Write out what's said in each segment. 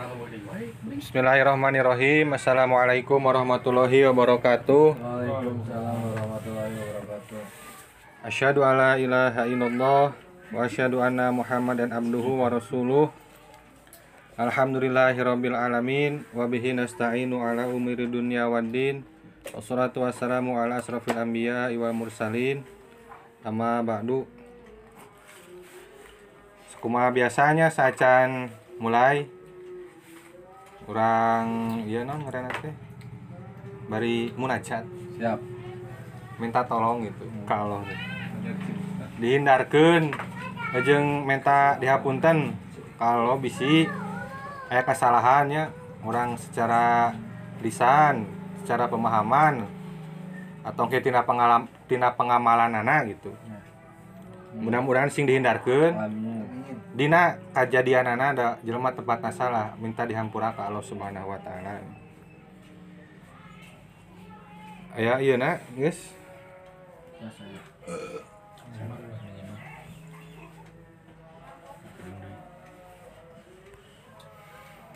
Bismillahirrahmanirrahim. Assalamualaikum warahmatullahi wabarakatuh. Waalaikumsalam warahmatullahi wabarakatuh. Asyhadu alla ilaha illallah wa asyhadu anna Muhammadan abduhu wa rasuluh. Alhamdulillahirabbil alamin wa bihi nasta'inu ala umuri dunya waddin. Wassalatu wassalamu ala asrafil anbiya wal mursalin. Amma ba'du. Kumaha biasanya sacan mulai kurang iya non ngaranna teh bari munajat. Siap. minta tolong gitu ka Allah teh. dihindarkeun. Jeung minta dihapunten kalau bisi aya kesalahannya orang secara lisan secara pemahaman atau ke tina pengalam tina pengamalan anak gitu mudah-mudahan sing dihindarkeun. Amin. Dina kejadian anak ada jelema tempatna salah minta dihampura ka Allah Subhanahu wa taala. Aya ieu na geus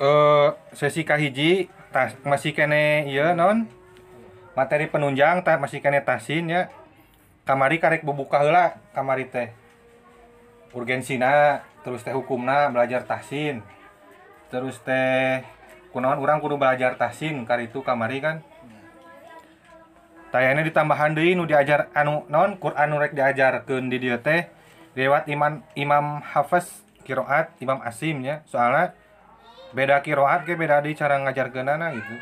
eh sesi kahiji tas masih kene ieu non? Materi penunjang tak masih kene tasin ya. Kamari karek bubuka heula kamari teh. Urgensina terus teh hukumna belajar tahsin. Terus teh kunaon urang kudu belajar tahsin kar itu kamari kan? Tayana ditambahan deui nu diajar anu non Quran nu rek diajarkeun di dieu teh lewat imam imam hafiz kiroat imam asim nya. Soalnya beda kiroat ke beda di cara ngajarkeunana gitu.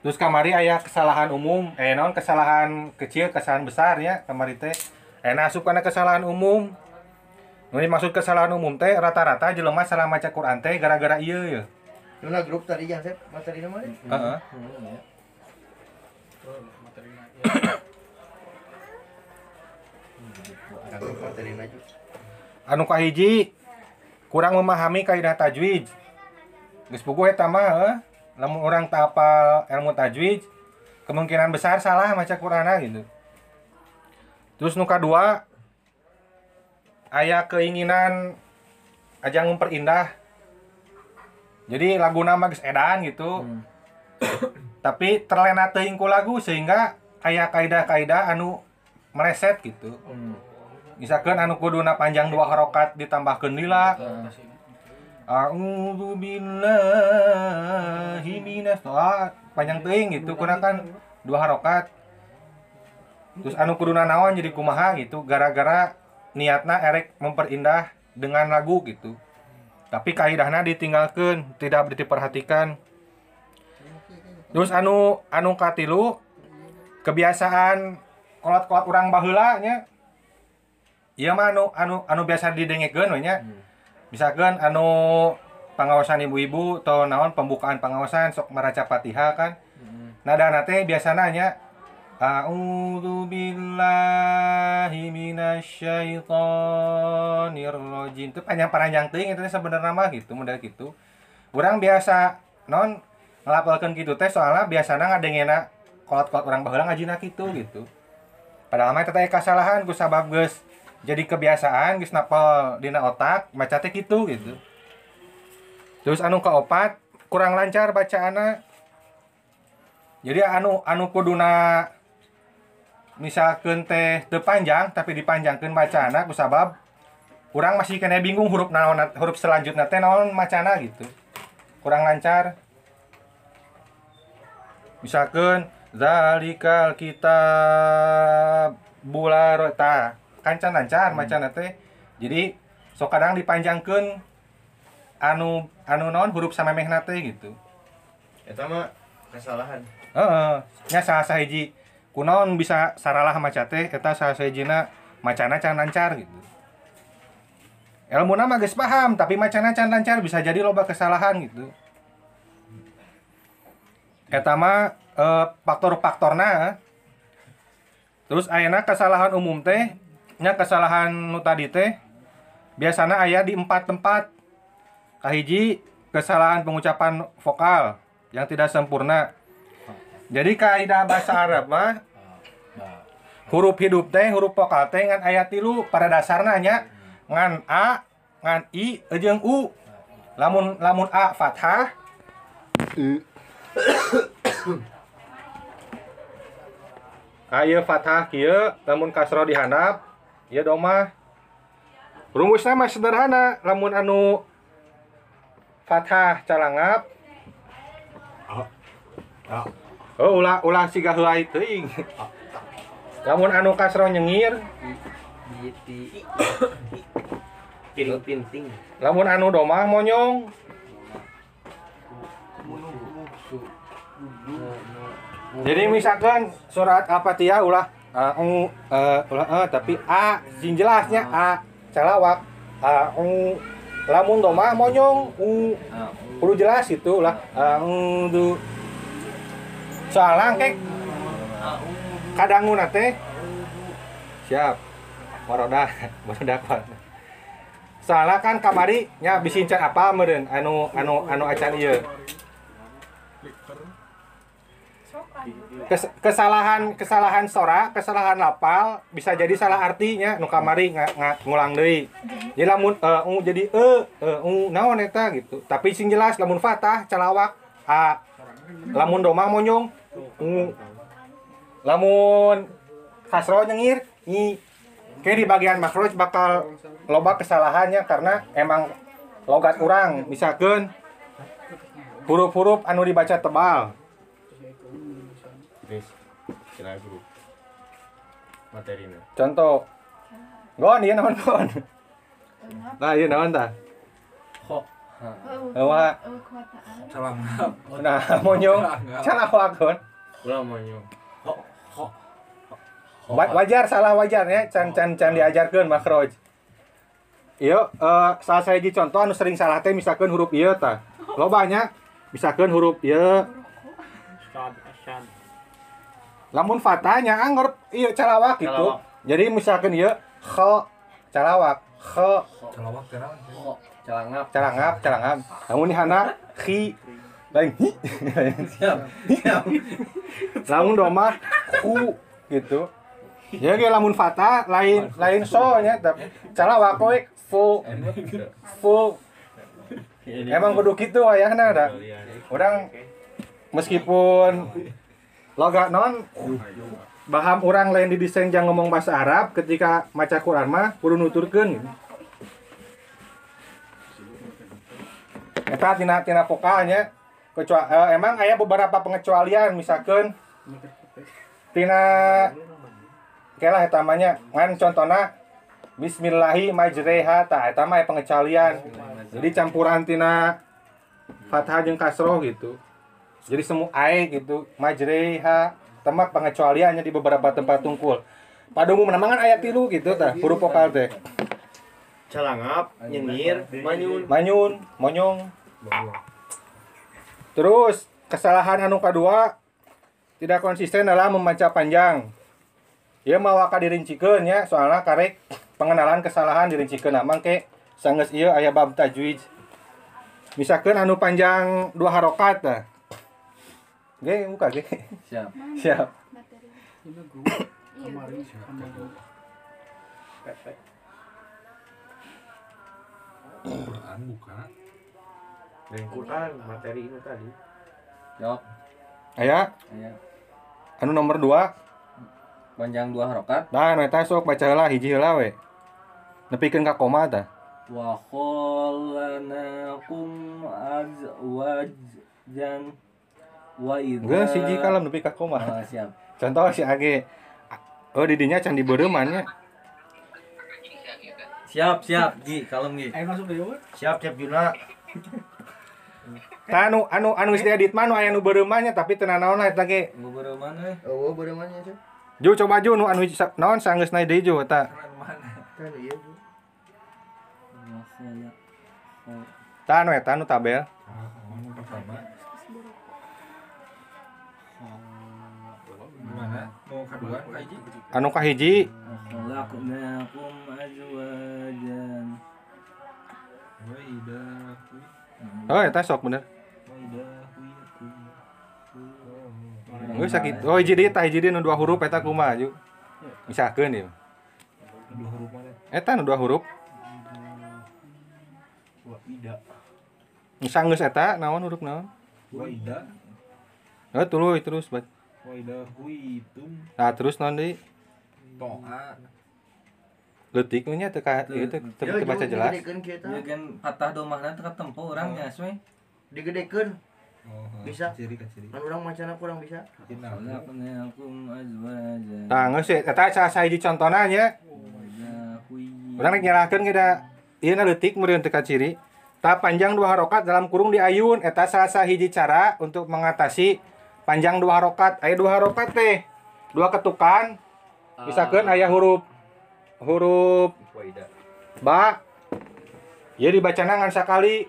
Terus kamari aya kesalahan umum, eh non kesalahan kecil, kesalahan besar ya kamari teh. Eh asup kana kesalahan umum. Nu maksud kesalahan umum teh rata-rata jelema salah maca Quran teh gara-gara ieu ya. Grup tadi yang saya materi nama ini. Maju. Anu kahiji kurang memahami kaidah tajwid. Geus puguh eta mah heuh. Lamun orang tak apal ilmu tajwid, kemungkinan besar salah maca Qur'ana gitu. Terus nu kadua aya keinginan aja memperindah. Jadi lagu nama geus edan gitu. Tapi terlena teuing ku lagu sehingga aya kaidah-kaidah anu meleset gitu. Misalkan anu kuduna panjang dua harokat ditambahkeun lila. A'udzu billahi minas ah, panjang teuing gitu kurang kan dua harokat. Terus anu kuduna naon jadi kumaha gitu gara-gara niatna erek memperindah dengan lagu gitu. Tapi kaidahna ditinggalkan, tidak diperhatikan. Terus anu anu katilu kebiasaan kolot-kolot urang baheula nya. Ieu mah anu anu anu biasa didengekeun we nya. Misalkan anu pengawasan ibu-ibu atau naon pembukaan pengawasan sok maraca Fatihah kan. Nada nate biasana nya A'udzu billahi minasyaitonir rajim. Itu panjang-panjang teuing itu sebenarnya mah gitu, model gitu. Urang biasa non ngelapelkeun kitu teh soalnya biasana ngadengena kolot-kolot urang baheula ngajina kitu gitu. Padahal mah teh kasalahan ku sabab geus jadi kebiasaan geus napal dina otak maca teh kitu gitu. Terus anu kaopat kurang lancar bacaana. Jadi anu anu kuduna misalkan teh teu panjang tapi dipanjangkeun bacana ku sabab kurang masih kena bingung huruf naon huruf selanjutnya teh naon macana gitu. Kurang lancar. Misalkan zalikal kitab bularota kancan lancar macana teh. Jadi sok kadang dipanjangkeun anu anu naon huruf samemehna teh gitu. Eta mah kesalahan. Heeh, nya salah sahiji kunaon bisa saralah maca teh eta salah sahijina macana can lancar gitu. Ilmu mah geus paham tapi macana can lancar bisa jadi loba kesalahan gitu. Eta mah eh, faktor-faktorna Terus ayeuna kesalahan umum teh nya kesalahan nu tadi teh biasana aya di empat tempat. Kahiji kesalahan pengucapan vokal yang tidak sempurna. Jadi kaidah bahasa Arab mah huruf hidup teh huruf vokal teh ngan ayat tilu pada dasarnya nya ngan a ngan i jeung u. Lamun lamun a fathah i. Ayo fathah kieu lamun kasro dihandap ieu domah rumusna mah sederhana lamun anu fathah calangap. Oh ulah ulah siga heulai teuing lamun anu kasro nyengir. Biti. Piring pinting. lamun anu domah monyong. Jadi misalkan surat al-fatihah ulah uh, uh, ulah uh, tapi a sing jelasnya a calawak. A ung, lamun domah monyong u perlu jelas itu ulah. A ung, du soalnya kek. Kadangu nate siap. Waroda waroda kuat. Soalnya kan kamari nya bisin can apa meureun? Anu anu anu acan ieu. Kes- kesalahan kesalahan sora kesalahan lapal bisa jadi salah artinya nu kamari nga, ngulang deui. Jadi lamun eh, uh, jadi e uh, uh, naon eta gitu. Tapi sing jelas lamun fatah calawak a lamun domah monyong lamun kasro nyengir i kayak di bagian makhraj bakal loba kesalahannya karena emang logat kurang misalkan huruf-huruf anu dibaca tebal. Contoh. Gon ieu naon gon nah ieu naon tah Ewa. Salam. nah monyong salah wakon Ulah monyong. Wa- wajar salah wajar ya can can can diajarkeun makhraj Iya, eh salah saya contoh anu sering salah teh misalkan huruf ieu tah. Lobanya misalkan huruf ieu lamun fatahnya anggur iya calawak gitu. Calawak. Jadi misalkan ieu kha calawak, kha Calawak kenapa? Calangap. calangap, calangap. Lamun di hana khi lain hi. lamun domah khu gitu. Ya ge lamun fatah lain lain so nya tapi calawak we fu fu Emang kudu kitu ayahna da. Orang meskipun logat non baham orang lain didesain jangan ngomong bahasa Arab ketika maca Quran mah kudu nuturkeun Eta tina tina vokalnya kecuali eh, emang aya beberapa pengecualian misalkan. Tina kelah eta namanya ngan contona Bismillahi majreha ta eta mah pengecualian. Jadi campuran tina fathah jeung kasroh gitu. Jadi semu ae gitu majreha temat pengecualiannya di beberapa tempat tungkul. Pada umumnya mangan ayat tilu gitu tah huruf vokal teh. Calangap, nyengir, manyun. manyun monyong terus kesalahan anu kedua tidak konsisten dalam membaca panjang. Ya mawaka dirincikeun ya soalnya karek pengenalan kesalahan dirincikeun nah mangke sanggeus ieu aya bab tajwid. Misalkan anu panjang dua harokat tah Ge, buka ge. Siap. Siap. Quran buka. Dan Quran materi ini tadi. Jawab. Aya, Ya. anu nomor dua. Panjang dua harokat. Nah, eta sok baca heula hiji heula we. Nepikeun ka koma tah. Wa khalanakum azwajan wa idza Geus hiji kalem nepi ka koma. Ah, siap. Contoh si Age. Oh, di dinya can dibeureum nya. Siap, siap. Gi, kalem Gi. Siap, siap Juna. Anu anu anu geus diedit mah nu aya nu beureum nya tapi teu naon eta ge. Gubernur mana? Oh, beremannya tuh. Ju coba ju nu anu naon sanggeus naik deui ju eta. Kan. Wa khala- Tah anu eta nu tabel. Anu. Anu kahiji wa khalaqnakum azwajan. Wa. Oh, eta sok bener. Geus sakit. Oh, hiji deui tah hiji deui nu dua huruf eta kumaha ju. Misalkeun ieu. Dua huruf mana? Eta nu dua huruf. Waida. Bisa geus eta naon huruf naon? Waida. Oh, tuluy terus bat. Waida huitum. Nah, terus naon deui? Toa. Leutik nu nya teu ka Teu- ieu teh teu Ya, teu baca jeung jelas. Dia kan patah domahna teu katempo urangnya we. Digedekeun. Oh, Bisa. Kaciri kaciri. Kan urang macana kurang bisa. Indah. Khalaqnakum azwajan. Tah geus we eta saha hiji contona nya. Waida huyi. Urang rek nyalahkeun ge da ieu na leutik meureun teu ka ciri. Tah panjang dua harokat dalam kurung diayun eta salah hiji cara untuk mengatasi panjang dua harokat. Aya dua harokat teh. Dua ketukan. Misalkan aya huruf huruf ba. Ieu dibacana ngan sakali.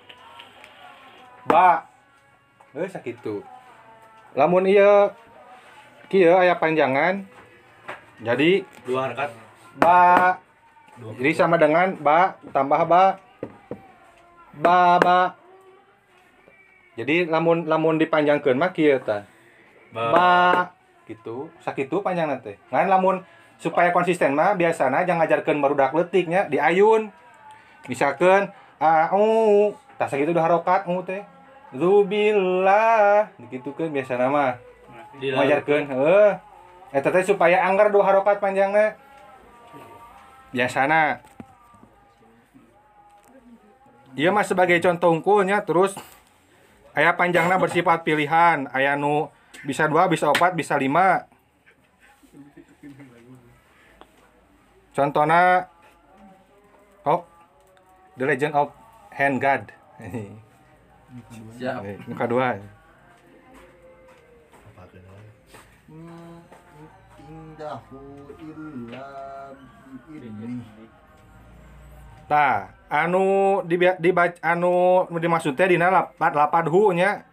Ba. Heuh sakitu. Lamun ieu kieu aya panjangan. Jadi Dua harkat. ba jadi sama dengan ba tambah ba ba ba jadi lamun lamun dipanjangkeun mah kieu tah ba gitu sakitu panjang teh ngan lamun supaya konsisten mah biasana jangan ngajarkeun barudak leutiknya diayun. Misalkan au tah sakitu udah harokat u teh. Zubillah. Digitukeun biasana mah. Ngajarkeun heeh. Eta teh supaya anggar dua harokat panjangna. Biasana. Iya mas sebagai contoh unggulnya terus ayah panjangnya bersifat pilihan. Ayah nu bisa dua bisa empat bisa lima contohnya oh The Legend of Hand God Siap. muka dua Apa kenal? Indahu illa. Tah, anu di dibaca anu dimaksud teh dina lapat lapadhu nya.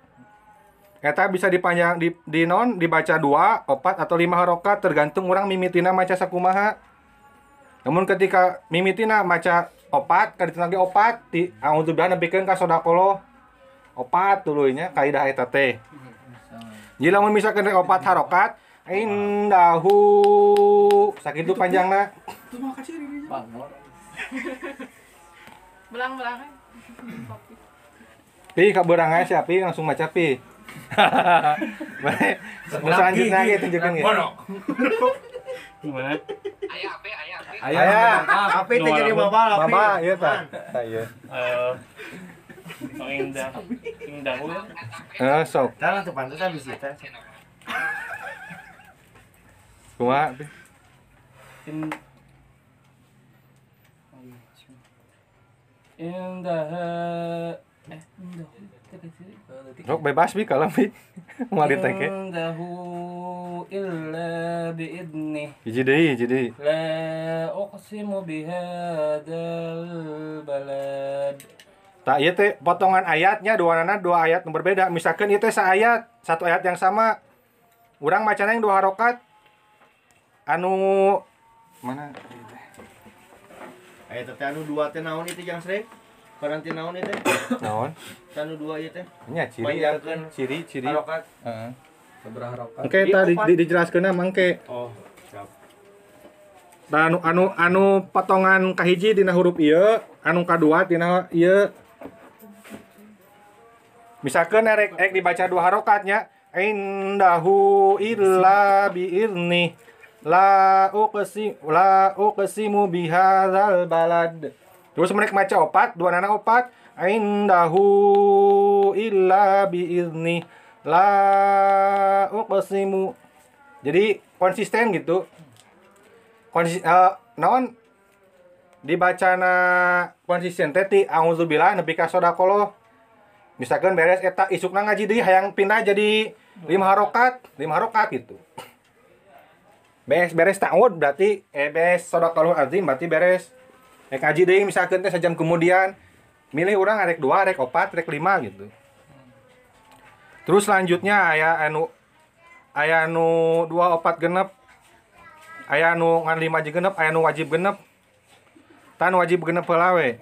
Eta bisa dipanjang di, di non dibaca dua, opat atau lima harokat tergantung orang mimitina maca sakumaha. Namun ketika mimitina maca opat, kadit lagi opat, di auzubillah nepikeun ka sodakolo. Opat tuluy nya kaidah eta teh. Jadi lamun misalkan opat harokat, indahu sakitu panjangna. belang-belang Pi kaberang aja siapa Pi langsung baca Pi. Baik. Selanjutnya gitu tunjukkan gitu. Gimana? Aya. Apa itu jadi bapak? Api. Mama, iya ta. Ta iya. Eh, indah, indah ko. Eh, sok. Tangan tuh pantas habis itu. Kumaha? In... Indah. Eh, indah. Sok bebas Pi kalau Pi. Mau diteke. Indahu illa biidnih. Hiji deui, hiji deui. La uqsimu balad. Tak ieu teh potongan ayatnya dua nana dua ayat yang berbeda. Misalkan ieu teh ayat, satu ayat yang sama. Urang macana yang dua harokat. Anu mana? Ayo teh anu dua teh naon itu yang sering? Karantina naon itu? Naon? Anu dua teh. Nya ciri Panjangkeun ciri ciri. harokat. Heeh. Sabaraha harokat? Oke, tadi di, dijelaskeun mangke. Oh, siap. Nah, anu anu anu potongan kahiji dina huruf ieu, anu kadua dina ieu. Misalkan erek erek dibaca dua harokatnya, indahu illa biizni la uqsi la uqsimu bihadzal balad. Terus mereka maca opat, dua nana opat, indahu illa biizni la uqsimu. Jadi konsisten gitu. Konsis eh, naon? Dibacana konsisten. Teh ti auzubillah nepi ka sodaqallah misalkan beres eta isukna ngaji deui hayang pindah jadi lima harokat lima harokat gitu. Beres beres ta'awud berarti eh beres sodaqallah azim berarti beres rek ngaji deui misalkan teh sejam kemudian. Milih orang rek dua rek opat rek lima gitu. Terus selanjutnya aya anu aya anu dua opat genep aya nu ngan lima aja genep aya nu wajib genep. Tan wajib genep heula we.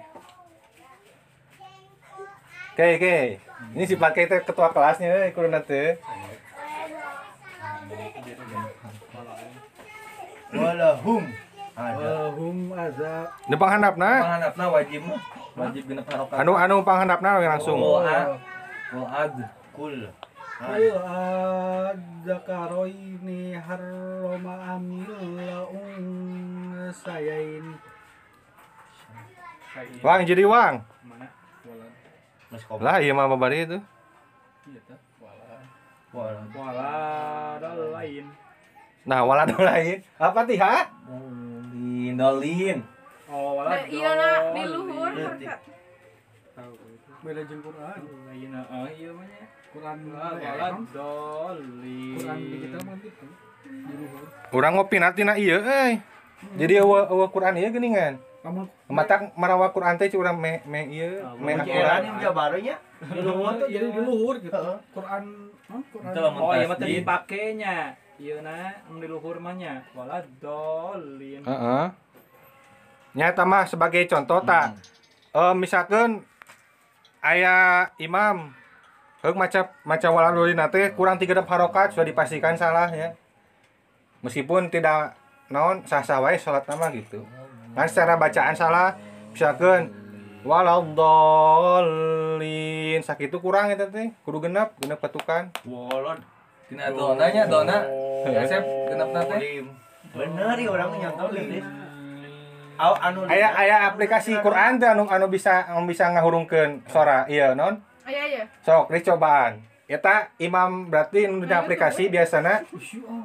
Oke oke ini si pakai teh ketua kelasnya euy kudu teh Walahum ada. depan handapna Manghanapna wajib wajib genep harokat anu anu panghandapna we langsung. Kul. Ayo adakaro ini haroma amil laung saya ini. wang jadi wang Mana? Lah iya mah babari itu Iya tah. Walan. Wala. Walan lain. nah wala lain apa ti ha Dolin, dolin. Oh, walan. iya nak di luhur Berarti. harkat. Beda jeung Quran. Lain ah iya mah nya. Quran Walan dolin. Quran digital mah gitu. Di luhur. urang ngopi nanti na iya euy jadi awa awa Quran ieu geuningan Kamu matak marawa Quran teh urang me me ieu me Kunci akurat eran yang barunya. Di luhur tuh jadi di luhur gitu. Quran, huh? Quran. Oh, iya mah tasbih. dipakenya. Iya na, di luhur mah nya. Walan dolin. Heeh. Nyata mah sebagai contoh tak eh misalkan aya imam Heuk maca maca waladulina teh kurang tiga harokat sudah dipastikan salah ya. Meskipun tidak naon sah-sah wae salat nama gitu. Kan secara bacaan salah misalkan waladolin sakitu kurang eta teh kudu genep genep ketukan. Wolon. Tina dona nya dona. Ya sep genep na teh. Olim. Bener ya orang nyantol. Aw anu Aya aya aplikasi Quran teh anu anu bisa anu bisa ngahurungkeun sora ieu non. Iya iya. Sok, ini cobaan. Eta imam berarti nu di aplikasi biasana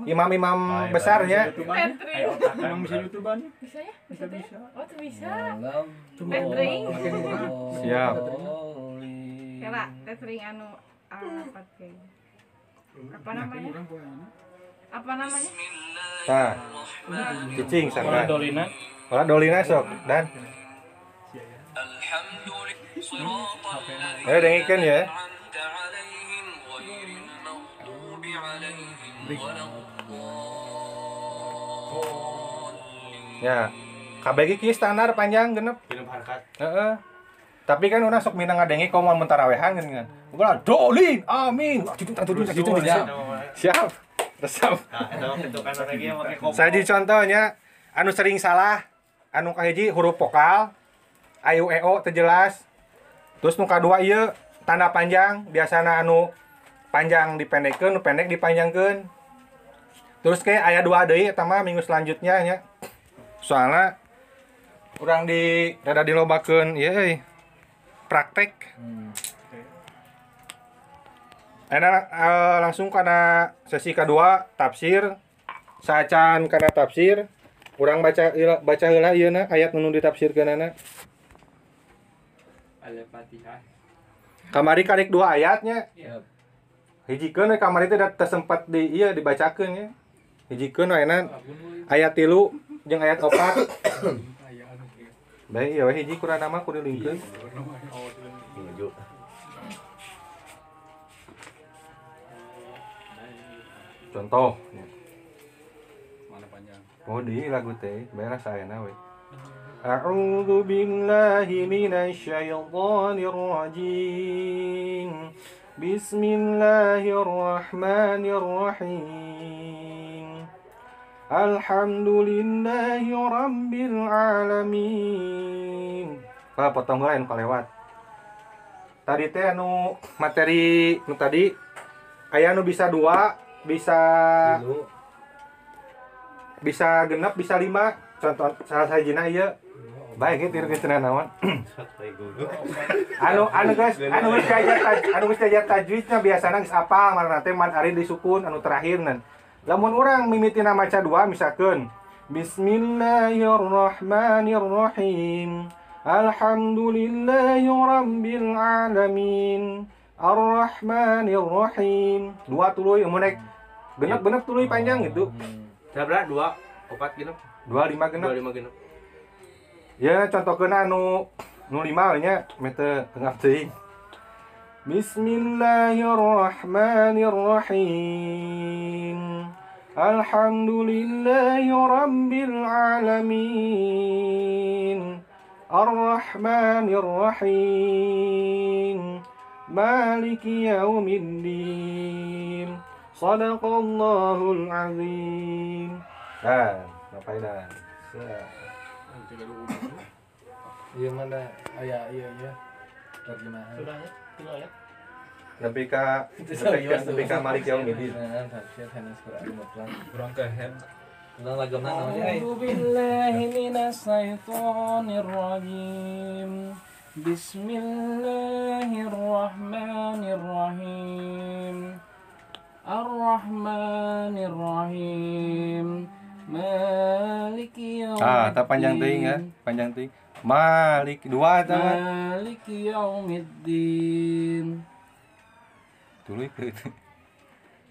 imam-imam besarnya. Tethering. Emang bisa YouTubean? Bisa ya? Bisa teh? Oh tuh bisa. Walam. Tethering. Siap. Kela tethering anu apa teh? Apa namanya? Apa namanya? Tah. Cicing sangka. dolina. Wala dolina sok dan Ayo dengikeun ya. Ya. KBG kieu standar panjang genep. Minum harkat. Heeh. Tapi kan orang sok minang ngadengi kau mau mentarawehan kan kan. Ulah dolin. Amin. Gitu gitu gitu gitu. Siap. Siap. Resep. Nah, kompor. Saji contohnya anu sering salah anu kahiji huruf vokal ayu eo terjelas terus nu kadua ieu tanda panjang biasana anu panjang dipendekkeun nu pendek dipanjangkeun terus kayak aya dua deui eta mah minggu selanjutnya nya soalnya kurang di rada dilobakeun ieu euy praktek. Hmm. Enak eh, langsung karena sesi kedua tafsir. Sacan karena tafsir. Kurang baca ila- baca heula ieu na ayat nu ditafsirkeunana. Al-Fatihah. kamari kalik dua ayatnya. Siap. hijikeun we kamari teh da teu sempat di ieu dibacakeun ya hijikeun we na ayat tilu jeung ayat opat bae ieu we hiji kurang nama kudu lingkeun contoh? Oh di lagu teh beres ayeuna we. A'udzu billahi minasy syaithanir rajim. Bismillahirrahmanirrahim. Alhamdulillahi rabbil alamin. Ah, potong heula anu kalewat. Tadi teh anu materi nu tadi aya nu bisa dua, bisa Dulu. bisa genap bisa lima contoh salah sajina iya baik itu tiru kita naon Sampai gugup. anu anu guys anu geus taj- anu geus diajar tajwidnya biasana geus apal marana teh man ari disukun anu terakhir nan lamun urang mimitina maca dua misalkeun Bismillahirrahmanirrahim. Alhamdulillahi rabbil alamin. Ar-Rahmanirrahim. Dua tuluy umunek genep genep tuluy panjang gitu. Sabra dua opat genep. dua lima genep. Dua lima genep. Ya contoh kena anu nu lima nya mete tengah teuing. Bismillahirrahmanirrahim. Alhamdulillahi rabbil alamin. Ar-Rahmanir-Rahim. Maliki yaumiddin. Sadaqallahul azim. Dan, ngapain dan? Iya mana? Oh ya, iya iya. Terjemahan. Sudah ya? nepi ka nepi ka nepi ka mari kiau ngidi kurang ke hem kurang lagi mana Allahu billahi minas syaitonir rajim Bismillahirrahmanirrahim. Ar-Rahmanirrahim. Maliki yaumiddin. Ah, tak panjang ting ya, eh. panjang ting. Malik dua tak. Maliki Midin dulu itu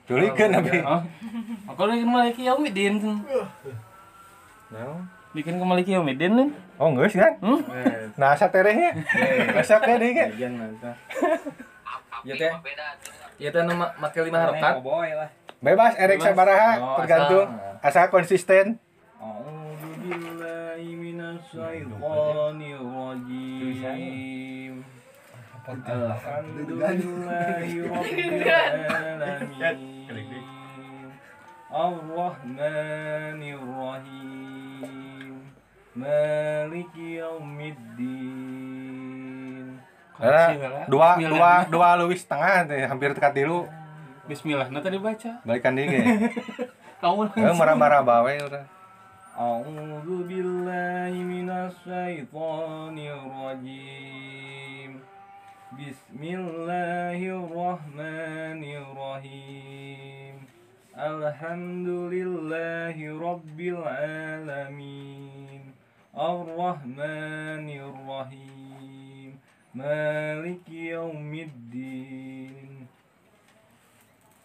dulu tapi aku lagi kembali ya, ke Yaumidin Nah, bikin kembali ke Yaumidin nih. Oh enggak sih kan? Hmm? nah asa terehnya asa tereh kan? Ya teh. ya teh nama make lima harokat bebas Erik sabaraha tergantung. Asal konsisten. Oh, billahi minasy rajim. الحمد لله رب العالمين الرحمن الرحيم مالك يوم الدين Nah, dua dua dua luwih setengah teh hampir tekat tilu Bismillah, nah tadi baca. balikan deui ge. Kamu Eh marah-marah bawe urang. أعوذ بالله من الشيطان الرجيم بسم الله الرحمن الرحيم الحمد لله رب العالمين الرحمن الرحيم مالك يوم الدين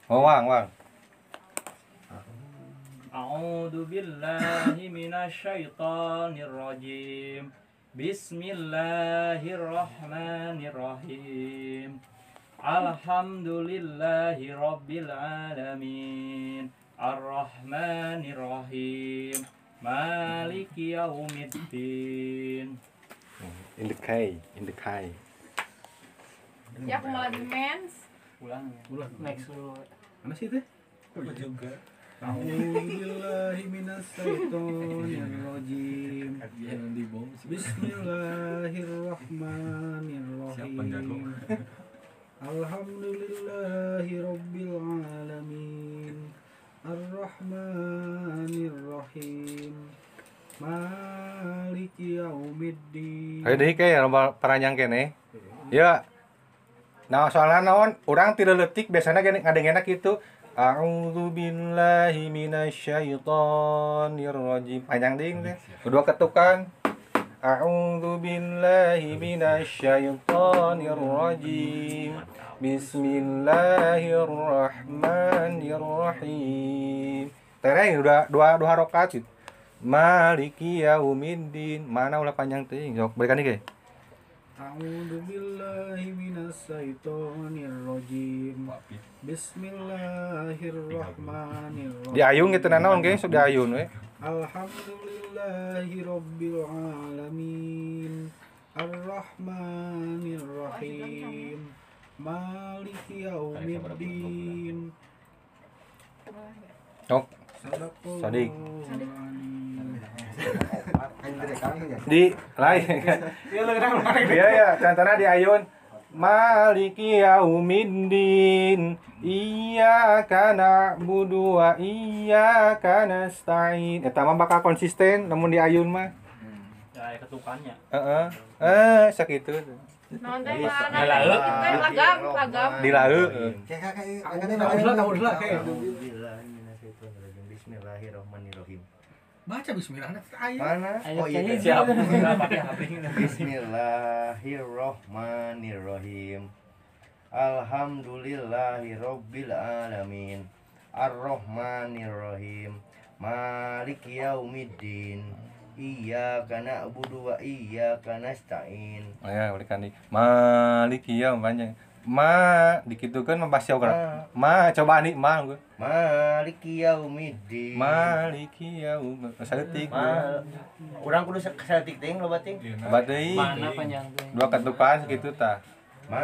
Oh, wang, wang. أعوذ بالله من الشيطان الرجيم Bismillahirrahmanirrahim. Alhamdulillahi Rabbil Alamin Ar-Rahmanirrahim. Maliki Yaumiddin. In the K, in the K. Ya aku malah lagi mens. Ulang ya. Ulang Next. Dulu Mana sih itu? Aku juga. Bismillahirrahmanirrahim. Alhamdulillahi rabbil alamin. Arrahmanirrahim. Maliki yaumiddin. Ayo deui ke loba paranjang kene. Ya. Nah, soalnya naon urang tidak letik biasanya gini ngadengena gitu. A'udzu billahi minasyaitonir rajim. Panjang ding teh. Kedua ketukan. A'udzu billahi minasyaitonir rajim. Bismillahirrahmanirrahim. Tereng udah dua dua harokat. Maliki yaumiddin. Mana ulah panjang teuing. Sok balikan ge. A'udzu billahi minasyaitonir rajim. Bismillahirrahmanirrahim. Diayun gitu naon ge sok diayun we. Alhamdulillahi rabbil alamin. Arrahmanirrahim. Maliki yaumiddin. Sok Sadaqallahu Sadik. Di lain kan. Iya ya, contohnya diayun Maliki yaumiddin Iyyaka na'budu wa iyyaka nasta'in Eta mah bakal konsisten namun diayun mah ya ketukannya Heeh. Eh, sakitu. Non teh Iya, lalu. lagam, lagam. Dilaeu. Bismillahirrahmanirrahim. Baca bismillah anak ayat. Mana? Oh iya. kayaknya siap. Pakai HP Bismillahirrahmanirrahim. Alhamdulillahirabbil alamin. Arrahmanirrahim. Maliki yaumiddin. Iyyaka na'budu wa iyyaka nasta'in. Oh ya, balikan di Maliki yaum panjang. Ma dikitukeun mah pasti ogar. Ma coba nih ma gua. Maliki yaumiddin. Maliki yaum. Saeutik. Ma. Urang kudu saeutik teh loba teh. Coba deui. Mana panjang? Dua ketukan segitu tah. Ma.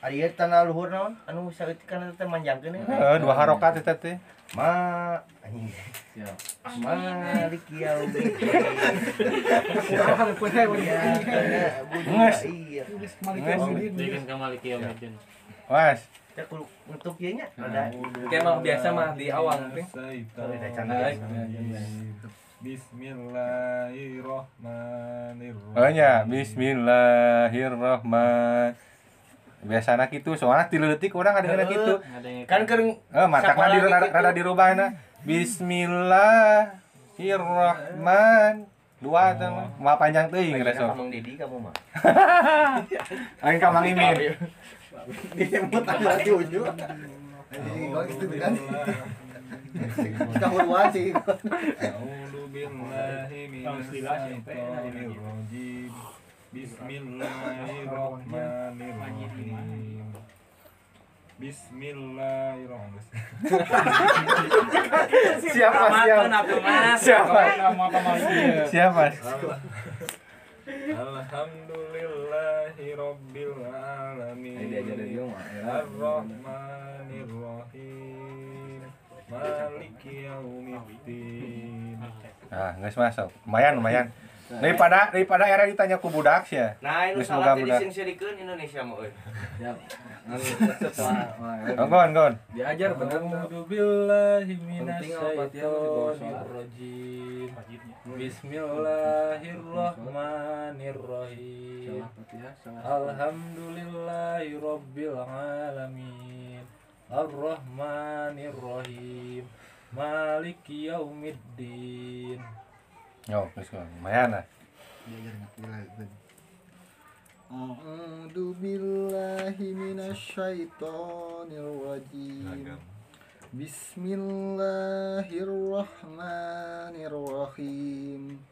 Ari tanah luhur naon? Anu saeutik kana teh manjangkeun ya. Heeh, dua harokat eta teh. Ma anjing. Siap. Malik. Iya. Malik Nges. Yaumiddin. Bikin ke Malik Yaumiddin. Was. Cek kudu nutup ieu nya. Ada. Kayak mah biasa mah di. Kalau udah cantik. Baik. Bismillahirrahmanirrahim. Oh. Biasana gitu, soalnya tilu detik orang gitu. Ada yang Kan kering Eh, matakna di Sakola rada, gitu. rada dirubahna. Bismillahirrahman. Dua teh mah. Mah panjang teuing Pengen resok. Mang Dedi kamu mah. Aing ka Mang Imin. Dimut ada tujuh. Kalau gitu kan. Kahuluan sih. Bismillahirrahmanirrahim. Bismillahirrahmanirrahim. Siapa siapa? Siapa? Siapa? Alhamdulillahi rabbil alamin. Ini diajarin dia mah. Ar-Rahmanir-Rahim. Maliki yaumiddin. Nah, geus masuk. Lumayan, lumayan. Daripada daripada era ditanya ku budak sih ya. Nah, ini salah budak. sing sirikeun Indonesia mah euy. Siap. Anu wah. Oh, gon, gon. Diajar bener. Billahi. Bismillahirrahmanirrahim. Al-Fatihah salah. Alhamdulillahi rabbil alamin. Ar-Rahmanir-Rahim. Maliki yaumiddin. Yo, gon. Lumayan lah. A'udzu billahi minasyaitonir rajim. Bismillahirrahmanirrahim.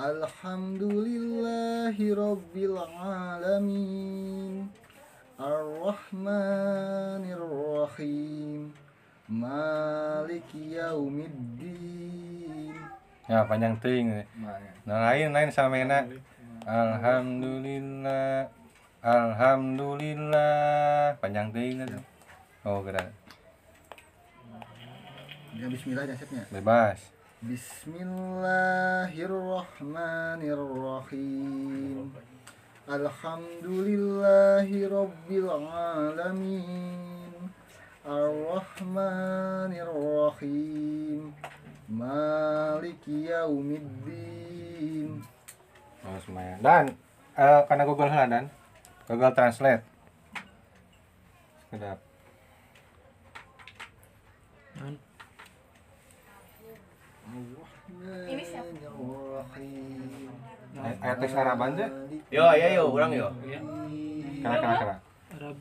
Alhamdulillahi rabbil alamin. Ar-Rahmanir-Rahim. Maliki yaumiddin. Ya, panjang. Mana? Nah, lain lain samena. Alhamdulillah. Alhamdulillah. Panjang teuing itu. Oh, geura. Ya bismillah jasetnya. Bebas. Bismillahirrahmanirrahim. Alhamdulillahi rabbil alamin. Ar-Rahmanir-Rahim. Maliki yaumiddin. Oh, lumayan. Dan eh karena Google heula dan Google Translate. Sekedap. Ini siapa? Ayat teks Araban teh. Yo, ya yo, urang yo. Kana kana kana.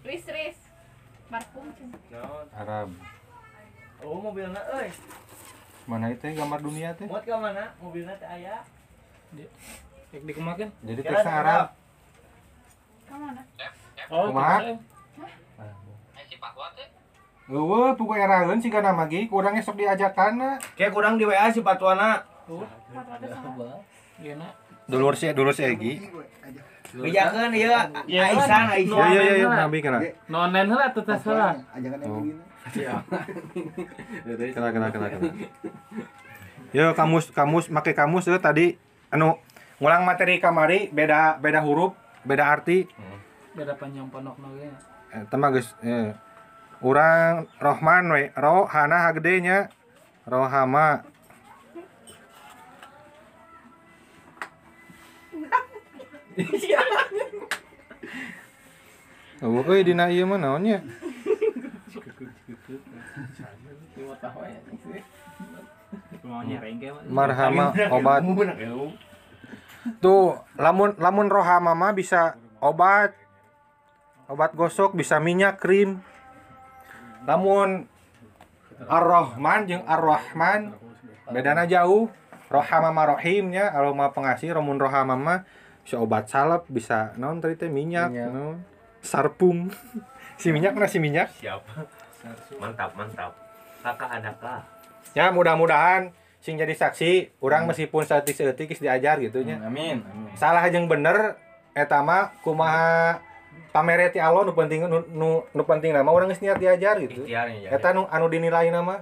Riz, Riz. Parfum. Cen. Arab. Oh, mobilna euy. Mana itu gambar dunia teh? Muat ka mana? Mobilna teh aya. Cek dikemakin. Jadi teksnya Arab. Ke mana? Oh, terus, Eueuh, pugu eraeun siga nama ge, kurang esok diajakan Kayak kurang di WA si Patuana. Teh. Iya. Dulur si dulur si Egi. Bejakeun ieu Iya, Aisyah, Iya Aisyah. iya iya, nabi kana. Nonen heula tuh tes heula. Yang Oh. begini. Kena kena kena kena. Yo kamus kamus make kamus ya tadi anu ngulang materi kamari beda beda huruf, beda arti. Beda panjang ponok ge. Eh, tema geus eh. Urang Rohman we, ro hana hagedenya. Rohama. Oh, euy dina ieu mah naonnya? Marhama obat. Tuh, lamun lamun rohama mah bisa obat. Obat gosok bisa minyak krim. Lamun Ar-Rahman jeung Ar-Rahman bedana jauh. Rohama mah rohimnya, kalau mah pengasih lamun rohama mah bisa obat salep, bisa naon tadi teh minyak, Minyak. naon. Sarpung. si minyak mana si minyak? Siap. Mantap, mantap. Kakak adakah? Ya mudah-mudahan sing jadi saksi, orang meskipun seetik-seetik geus diajar gitu nya. Amin. Amin. salah jeung bener eta mah kumaha pamere ti Allah nu penting nu nu, nu penting nama geus niat diajar gitu Ikhtiarnya ya. eta nu anu dinilai nama